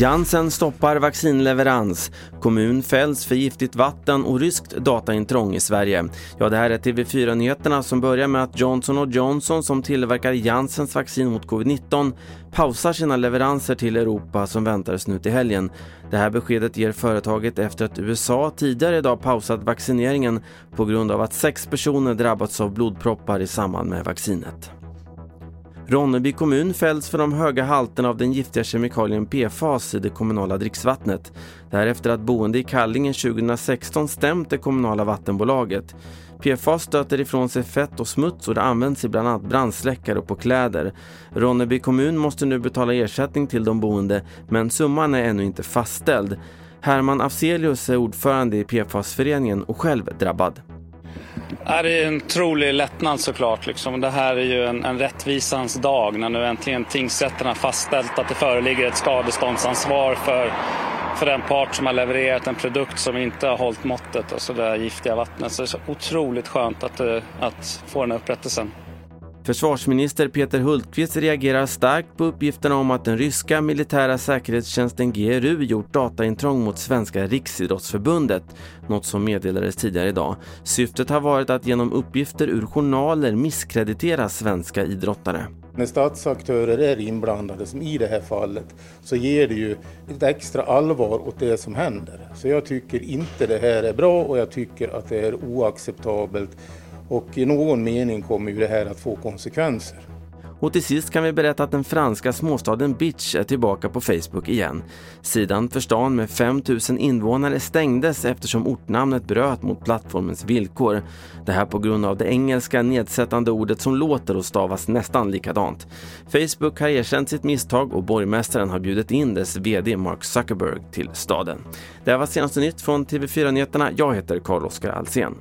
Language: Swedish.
Janssen stoppar vaccinleverans. Kommun fälls för giftigt vatten och ryskt dataintrång i Sverige. Ja, det här är TV4-nyheterna som börjar med att Johnson Johnson som tillverkar Janssens vaccin mot covid-19 pausar sina leveranser till Europa som väntades nu till helgen. Det här beskedet ger företaget efter att USA tidigare idag pausat vaccineringen på grund av att sex personer drabbats av blodproppar i samband med vaccinet. Ronneby kommun fälls för de höga halterna av den giftiga kemikalien PFAS i det kommunala dricksvattnet. Därefter att boende i Kallingen 2016 stämt det kommunala vattenbolaget. PFAS stöter ifrån sig fett och smuts och det används i bland annat brandsläckare och på kläder. Ronneby kommun måste nu betala ersättning till de boende men summan är ännu inte fastställd. Herman Afzelius är ordförande i PFAS-föreningen och själv drabbad. Det är en otrolig lättnad såklart. Liksom. Det här är ju en, en rättvisans dag när nu äntligen tingsrätten har fastställt att det föreligger ett skadeståndsansvar för, för den part som har levererat en produkt som inte har hållit måttet, alltså det giftiga vattnet. Så det är så otroligt skönt att, eh, att få den upprättelsen. Försvarsminister Peter Hultqvist reagerar starkt på uppgifterna om att den ryska militära säkerhetstjänsten GRU gjort dataintrång mot Svenska Riksidrottsförbundet, något som meddelades tidigare idag. Syftet har varit att genom uppgifter ur journaler misskreditera svenska idrottare. När statsaktörer är inblandade, som i det här fallet, så ger det ju ett extra allvar åt det som händer. Så jag tycker inte det här är bra och jag tycker att det är oacceptabelt och i någon mening kommer ju det här att få konsekvenser. Och till sist kan vi berätta att den franska småstaden Bitch är tillbaka på Facebook igen. Sidan för stan med 5000 invånare stängdes eftersom ortnamnet bröt mot plattformens villkor. Det här på grund av det engelska nedsättande ordet som låter och stavas nästan likadant. Facebook har erkänt sitt misstag och borgmästaren har bjudit in dess VD Mark Zuckerberg till staden. Det här var senaste nytt från TV4 Nyheterna. Jag heter Carl-Oskar Alsen.